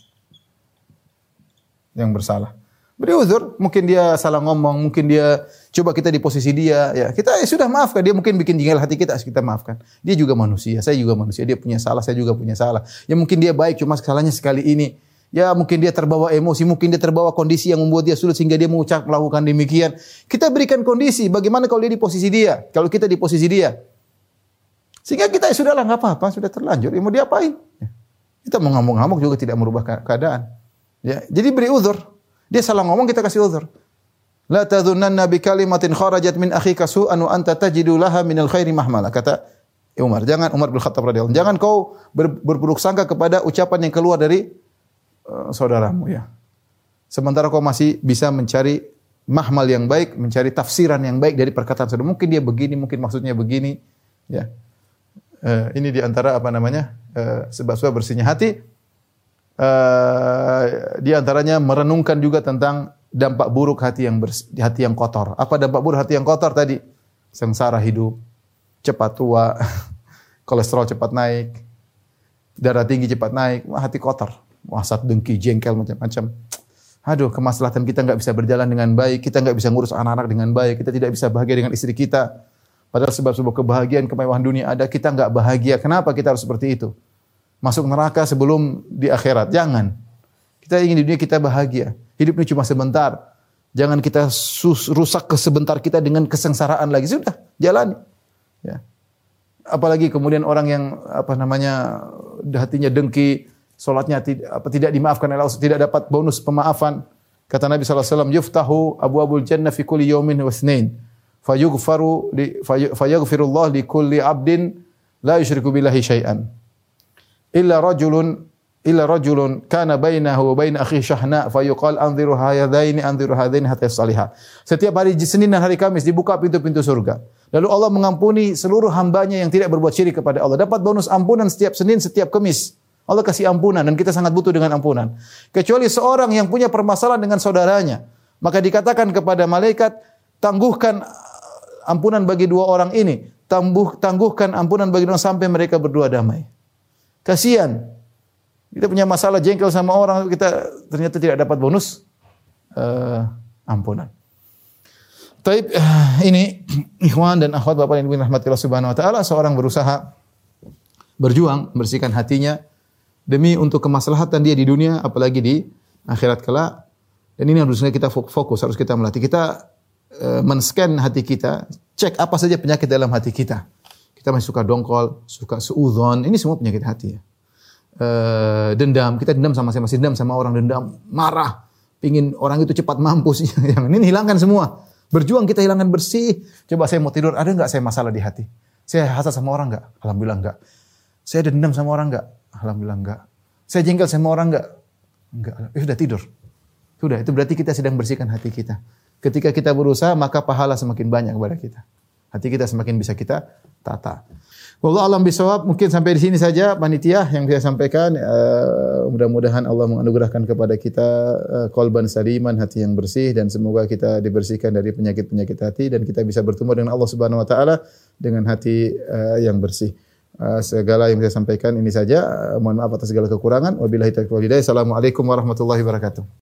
Yang bersalah. Beri uzur, mungkin dia salah ngomong, mungkin dia coba kita di posisi dia, ya kita ya sudah maafkan dia mungkin bikin jengkel hati kita, kita maafkan. Dia juga manusia, saya juga manusia, dia punya salah, saya juga punya salah. Ya mungkin dia baik, cuma salahnya sekali ini. Ya mungkin dia terbawa emosi, mungkin dia terbawa kondisi yang membuat dia sulit sehingga dia mengucap melakukan demikian. Kita berikan kondisi, bagaimana kalau dia di posisi dia, kalau kita di posisi dia. Sehingga kita ya sudahlah nggak apa-apa, sudah terlanjur, ya mau diapain? Ya. Kita mau ngamuk-ngamuk juga tidak merubah keadaan. Ya, jadi beri uzur. Dia salah ngomong kita kasih uzur. La tadhunanna bi kalimatin kharajat min akhika su'an wa anta tajidu laha min al khairi mahmala. Kata Umar, jangan Umar bin Khattab radhiyallahu jangan kau ber, berburuk sangka kepada ucapan yang keluar dari uh, saudaramu ya. Sementara kau masih bisa mencari mahmal yang baik, mencari tafsiran yang baik dari perkataan saudara. Mungkin dia begini, mungkin maksudnya begini, ya. Uh, ini di antara apa namanya uh, sebab-sebab bersihnya hati uh, di antaranya merenungkan juga tentang dampak buruk hati yang bersih, hati yang kotor. Apa dampak buruk hati yang kotor tadi? Sengsara hidup, cepat tua, kolesterol cepat naik, darah tinggi cepat naik, wah hati kotor, wasat dengki, jengkel macam-macam. Aduh, kemaslahatan kita nggak bisa berjalan dengan baik, kita nggak bisa ngurus anak-anak dengan baik, kita tidak bisa bahagia dengan istri kita. Padahal sebab-sebab kebahagiaan, kemewahan dunia ada, kita nggak bahagia. Kenapa kita harus seperti itu? masuk neraka sebelum di akhirat. Jangan. Kita ingin di dunia kita bahagia. Hidup ini cuma sebentar. Jangan kita sus, rusak ke sebentar kita dengan kesengsaraan lagi. Sudah, jalani. Ya. Apalagi kemudian orang yang apa namanya hatinya dengki, solatnya tidak, tidak dimaafkan oleh Allah, tidak dapat bonus pemaafan. Kata Nabi SAW, yuftahu abu abul jannah fi kulli yawmin wa fayughfaru li fayaghfirullah li kulli 'abdin la yusyriku billahi syai'an illa rajulun illa rajulun kana bainahu wa bain akhi syahna fayuqal anziru hadzaini anziru hadzaini hatta salihah. Setiap hari Senin dan hari Kamis dibuka pintu-pintu surga. Lalu Allah mengampuni seluruh hambanya yang tidak berbuat syirik kepada Allah. Dapat bonus ampunan setiap Senin, setiap Kamis. Allah kasih ampunan dan kita sangat butuh dengan ampunan. Kecuali seorang yang punya permasalahan dengan saudaranya, maka dikatakan kepada malaikat, tangguhkan ampunan bagi dua orang ini, tangguh, tangguhkan ampunan bagi dua sampai mereka berdua damai. Kasihan kita punya masalah jengkel sama orang, kita ternyata tidak dapat bonus uh, ampunan. Taib uh, ini ikhwan dan akhwat Bapak yang dirahmati Allah Subhanahu wa taala seorang berusaha berjuang membersihkan hatinya demi untuk kemaslahatan dia di dunia apalagi di akhirat kelak. Dan ini harusnya kita fokus, harus kita melatih. Kita uh, men-scan hati kita, cek apa saja penyakit dalam hati kita. Kita masih suka dongkol, suka suudzon, ini semua penyakit hati ya uh, dendam, kita dendam sama masih dendam sama orang dendam, marah, pingin orang itu cepat mampus. yang ini hilangkan semua. Berjuang kita hilangkan bersih. Coba saya mau tidur, ada nggak saya masalah di hati? Saya hasad sama orang nggak? Alhamdulillah nggak. Saya dendam sama orang nggak? Alhamdulillah nggak. Saya jengkel sama orang nggak? Enggak. Eh, sudah tidur. Sudah, itu berarti kita sedang bersihkan hati kita. Ketika kita berusaha, maka pahala semakin banyak kepada kita. Hati kita semakin bisa kita tata. Wallah alam bisawab mungkin sampai di sini saja panitia yang saya sampaikan. Uh, mudah-mudahan Allah menganugerahkan kepada kita uh, kolban saliman, hati yang bersih dan semoga kita dibersihkan dari penyakit-penyakit hati dan kita bisa bertemu dengan Allah Subhanahu wa taala dengan hati uh, yang bersih. Uh, segala yang saya sampaikan ini saja. Uh, mohon maaf atas segala kekurangan. Wabillahi taufiq wal hidayah. Assalamualaikum warahmatullahi wabarakatuh.